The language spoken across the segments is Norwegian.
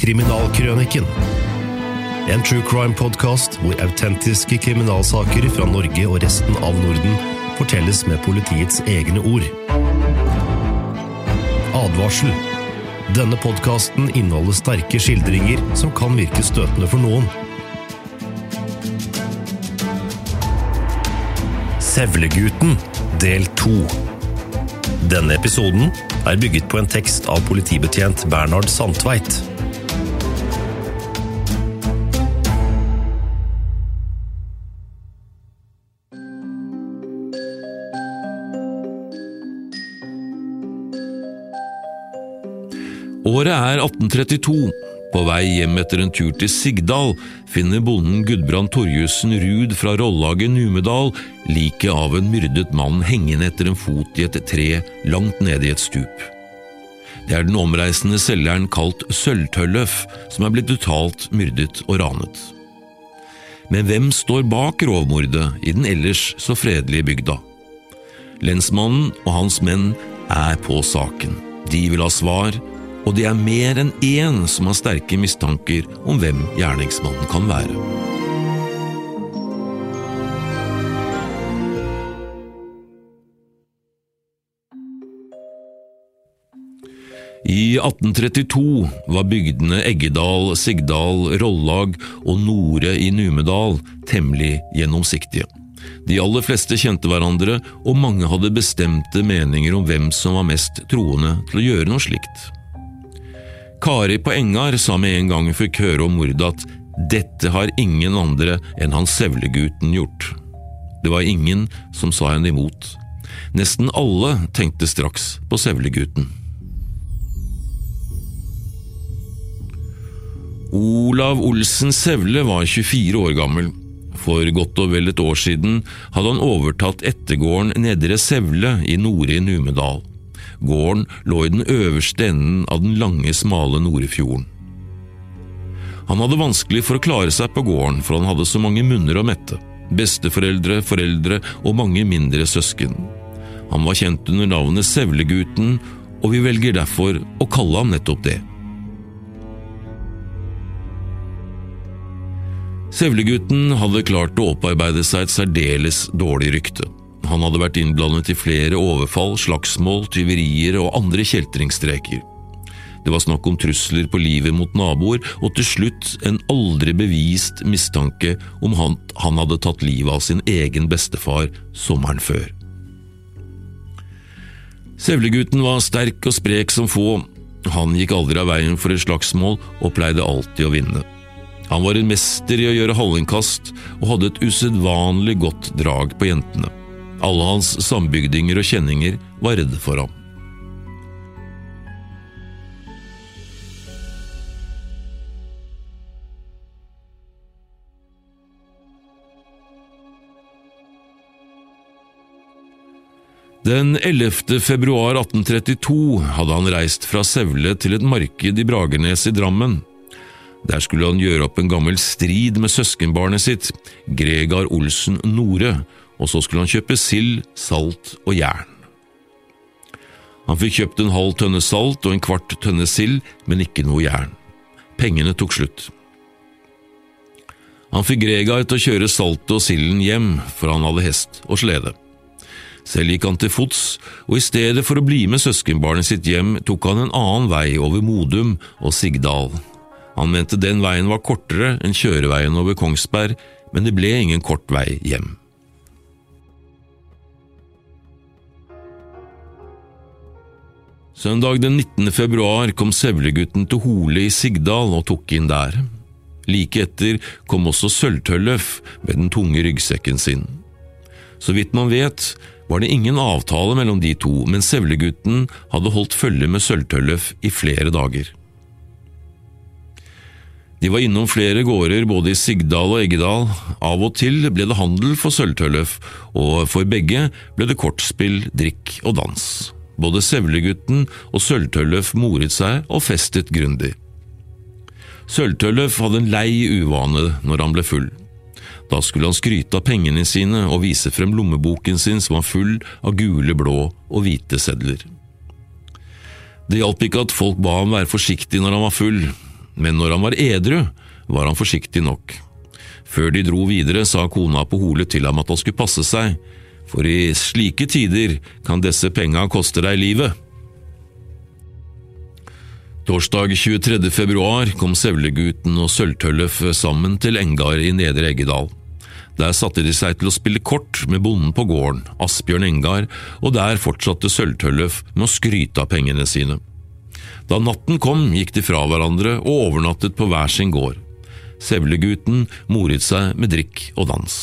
Kriminalkrøniken. En true crime-podkast hvor autentiske kriminalsaker fra Norge og resten av Norden fortelles med politiets egne ord. Advarsel. Denne podkasten inneholder sterke skildringer som kan virke støtende for noen. Sevlegutten, del to. Denne episoden er bygget på en tekst av politibetjent Bernhard Sandtveit. Året er 1832. På vei hjem etter en tur til Sigdal finner bonden Gudbrand Torjussen Ruud fra Rollaget Numedal liket av en myrdet mann hengende etter en fot i et tre langt nede i et stup. Det er den omreisende selgeren kalt Sølvtølløf som er blitt brutalt myrdet og ranet. Men hvem står bak rovmordet i den ellers så fredelige bygda? Lensmannen og hans menn er på saken. De vil ha svar, og det er mer enn én som har sterke mistanker om hvem gjerningsmannen kan være. I 1832 var bygdene Eggedal, Sigdal, Rollag og Nore i Numedal temmelig gjennomsiktige. De aller fleste kjente hverandre, og mange hadde bestemte meninger om hvem som var mest troende til å gjøre noe slikt. Kari på Engar sa med en gang hun fikk høre om mordet at dette har ingen andre enn han Sevlegutten gjort. Det var ingen som sa henne imot. Nesten alle tenkte straks på Sevlegutten. Olav Olsen Sevle var 24 år gammel. For godt og vel et år siden hadde han overtatt ettergården Nedre Sevle i Nore i Numedal. Gården lå i den øverste enden av den lange, smale Norefjorden. Han hadde vanskelig for å klare seg på gården, for han hadde så mange munner å mette. Besteforeldre, foreldre og mange mindre søsken. Han var kjent under navnet Sevlegutten, og vi velger derfor å kalle ham nettopp det. Sevlegutten hadde klart å opparbeide seg et særdeles dårlig rykte. Han hadde vært innblandet i flere overfall, slagsmål, tyverier og andre kjeltringstreker. Det var snakk om trusler på livet mot naboer, og til slutt en aldri bevist mistanke om han, han hadde tatt livet av sin egen bestefar sommeren før. Sevlegutten var sterk og sprek som få. Han gikk aldri av veien for et slagsmål og pleide alltid å vinne. Han var en mester i å gjøre hallingkast og hadde et usedvanlig godt drag på jentene. Alle hans sambygdinger og kjenninger var redde for ham. Den 11. februar 1832 hadde han reist fra Sevle til et marked i Bragernes i Drammen. Der skulle han gjøre opp en gammel strid med søskenbarnet sitt, Gregar Olsen Nore, og så skulle han kjøpe sild, salt og jern. Han fikk kjøpt en halv tønne salt og en kvart tønne sild, men ikke noe jern. Pengene tok slutt. Han fikk Gregar til å kjøre saltet og silden hjem, for han hadde hest og slede. Selv gikk han til fots, og i stedet for å bli med søskenbarnet sitt hjem, tok han en annen vei over Modum og Sigdal. Han mente den veien var kortere enn kjøreveien over Kongsberg, men det ble ingen kort vei hjem. Søndag den 19. februar kom Sevlegutten til Hole i Sigdal og tok inn der. Like etter kom også Sølvtølløf med den tunge ryggsekken sin. Så vidt man vet, var det ingen avtale mellom de to, men Sevlegutten hadde holdt følge med Sølvtølløf i flere dager. De var innom flere gårder både i Sigdal og Eggedal. Av og til ble det handel for Sølvtølløf, og for begge ble det kortspill, drikk og dans. Både Sevlegutten og Sølvtølløf moret seg og festet grundig. Sølvtølløf hadde en lei uvane når han ble full. Da skulle han skryte av pengene sine og vise frem lommeboken sin som var full av gule, blå og hvite sedler. Det hjalp ikke at folk ba ham være forsiktig når han var full. men når han var edru, var han forsiktig nok. Før de dro videre, sa kona på holet til ham at han skulle passe seg, for i slike tider kan disse penga koste deg livet. Torsdag 23. februar kom Sevlegutten og Sølvtøllef sammen til Engar i Nedre Eggedal. Der satte de seg til å spille kort med bonden på gården, Asbjørn Engar, og der fortsatte Sølvtøllef med å skryte av pengene sine. Da natten kom, gikk de fra hverandre og overnattet på hver sin gård. Sevlegutten moret seg med drikk og dans.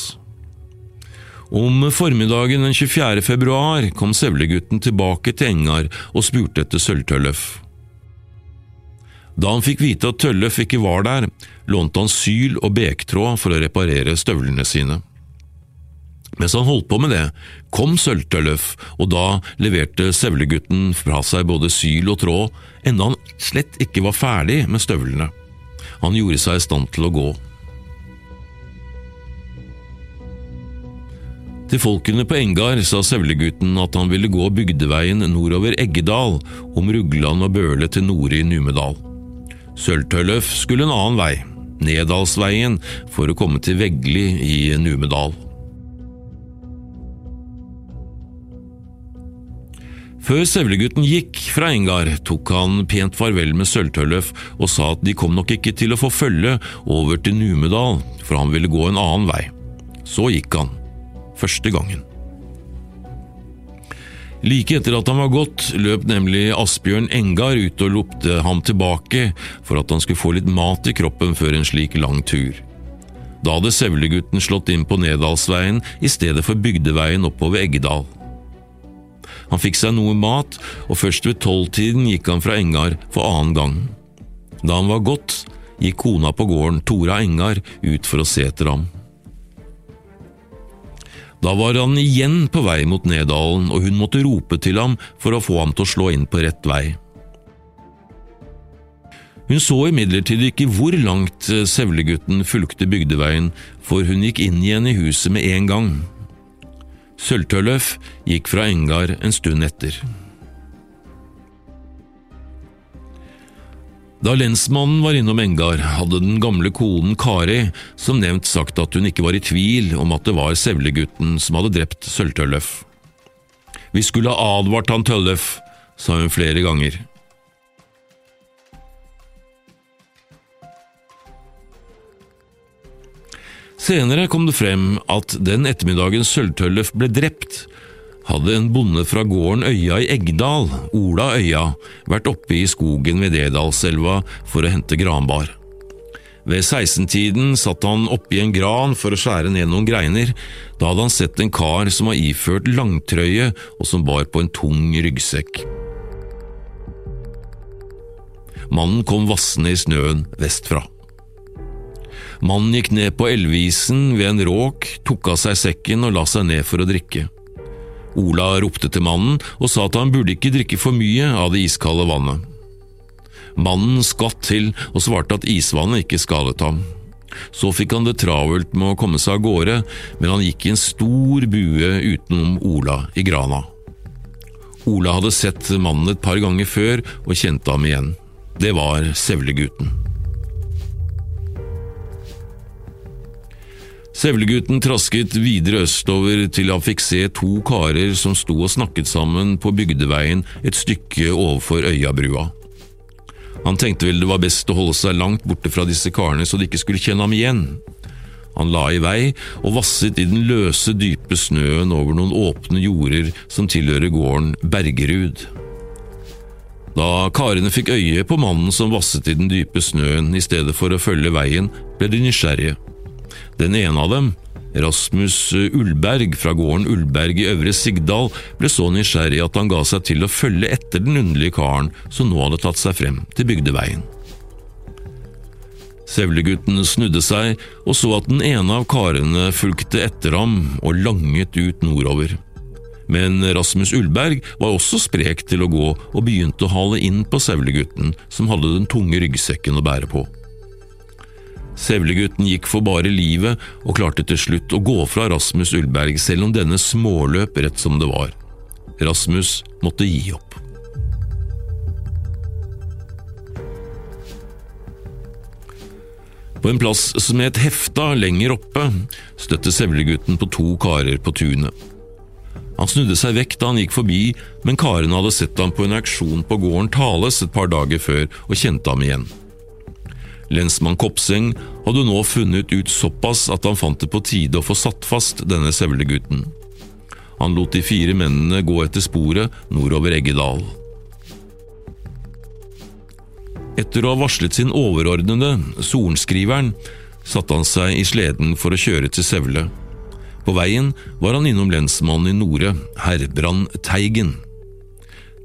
Om formiddagen den 24. februar kom Sevlegutten tilbake til Engar og spurte etter Sølvtøllef. Da han fikk vite at Tøllef ikke var der, lånte han syl og bektråd for å reparere støvlene sine. Mens han holdt på med det, kom Sølvtøllef, og da leverte Sevlegutten fra seg både syl og tråd, enda han slett ikke var ferdig med støvlene. Han gjorde seg i stand til å gå. Til folkene på Engar sa Sevlegutten at han ville gå bygdeveien nordover Eggedal, om Rugland og Bøle til Nore i Numedal. Sølvtølløf skulle en annen vei, Nedalsveien, for å komme til Vegli i Numedal. Før Sevlegutten gikk fra Engar, tok han pent farvel med Sølvtølløf og sa at de kom nok ikke til å få følge over til Numedal, for han ville gå en annen vei. Så gikk han. Første gangen. Like etter at han var gått, løp nemlig Asbjørn Engar ut og ropte ham tilbake for at han skulle få litt mat i kroppen før en slik lang tur. Da hadde Sevlegutten slått inn på Nedalsveien i stedet for bygdeveien oppover Eggedal. Han fikk seg noe mat, og først ved tolvtiden gikk han fra Engar for annen gang. Da han var gått, gikk kona på gården, Tora Engar, ut for å se etter ham. Da var han igjen på vei mot Nedalen, og hun måtte rope til ham for å få ham til å slå inn på rett vei. Hun så imidlertid ikke hvor langt Sevlegutten fulgte bygdeveien, for hun gikk inn igjen i huset med en gang. Sølvtølløf gikk fra Engar en stund etter. Da lensmannen var innom Engar, hadde den gamle konen Kari som nevnt sagt at hun ikke var i tvil om at det var Sevlegutten som hadde drept Sølvtølløf. Vi skulle ha advart han Tølløf, sa hun flere ganger. Senere kom det frem at den ettermiddagen Sølvtøllef ble drept, hadde en bonde fra gården Øya i Eggdal, Ola Øya, vært oppe i skogen ved Dedalselva for å hente granbar. Ved 16-tiden satt han oppi en gran for å skjære ned noen greiner. Da hadde han sett en kar som var iført langtrøye og som bar på en tung ryggsekk. Mannen kom vassende i snøen vestfra. Mannen gikk ned på elvisen ved en råk, tok av seg sekken og la seg ned for å drikke. Ola ropte til mannen og sa at han burde ikke drikke for mye av det iskalde vannet. Mannen skvatt til og svarte at isvannet ikke skadet ham. Så fikk han det travelt med å komme seg av gårde, men han gikk i en stor bue utenom Ola i grana. Ola hadde sett mannen et par ganger før og kjente ham igjen. Det var Sevlegutten. Sevlegutten trasket videre østover til han fikk se to karer som sto og snakket sammen på bygdeveien et stykke overfor Øyabrua. Han tenkte vel det var best å holde seg langt borte fra disse karene så de ikke skulle kjenne ham igjen. Han la i vei og vasset i den løse, dype snøen over noen åpne jorder som tilhører gården Bergerud. Da karene fikk øye på mannen som vasset i den dype snøen i stedet for å følge veien, ble de nysgjerrige. Den ene av dem, Rasmus Ullberg fra gården Ullberg i Øvre Sigdal, ble så nysgjerrig at han ga seg til å følge etter den underlige karen som nå hadde tatt seg frem til bygdeveien. Sevlegutten snudde seg og så at den ene av karene fulgte etter ham og langet ut nordover. Men Rasmus Ullberg var også sprek til å gå og begynte å hale inn på Sevlegutten, som hadde den tunge ryggsekken å bære på. Sevlegutten gikk for bare livet og klarte til slutt å gå fra Rasmus Ullberg, selv om denne småløp rett som det var. Rasmus måtte gi opp. På en plass som het Hefta lenger oppe, støtte Sevlegutten på to karer på tunet. Han snudde seg vekk da han gikk forbi, men karene hadde sett ham på en auksjon på gården Tales et par dager før og kjente ham igjen. Lensmann Kopseng hadde nå funnet ut såpass at han fant det på tide å få satt fast denne sevlegutten. Han lot de fire mennene gå etter sporet nordover Eggedal. Etter å ha varslet sin overordnede, sorenskriveren, satte han seg i sleden for å kjøre til Sevle. På veien var han innom lensmannen i Nore, Herbrand Teigen.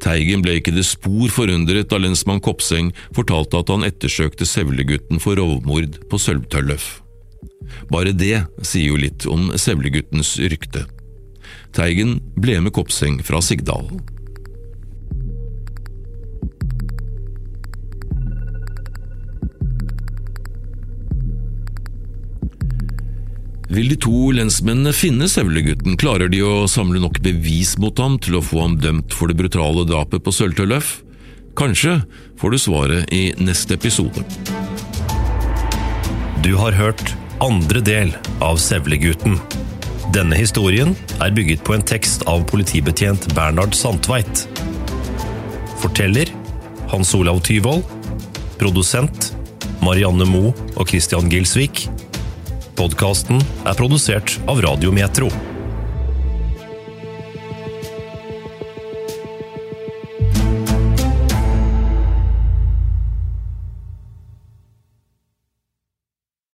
Teigen ble ikke det spor forundret da lensmann Kopseng fortalte at han ettersøkte Sevlegutten for rovmord på Sølvtølløf. Bare det sier jo litt om Sevleguttens rykte. Teigen ble med Kopseng fra Sigdal. Vil de to lensmennene finne Sevlegutten, klarer de å samle nok bevis mot ham til å få ham dømt for det brutale drapet på Sølvtølløf? Kanskje får du svaret i neste episode. Du har hørt andre del av Sevlegutten. Denne historien er bygget på en tekst av politibetjent Bernhard Sandtveit. Forteller Hans Olav Tyvold. Produsent Marianne Moe og Christian Gilsvik. Podkasten er produsert av Radio Metro.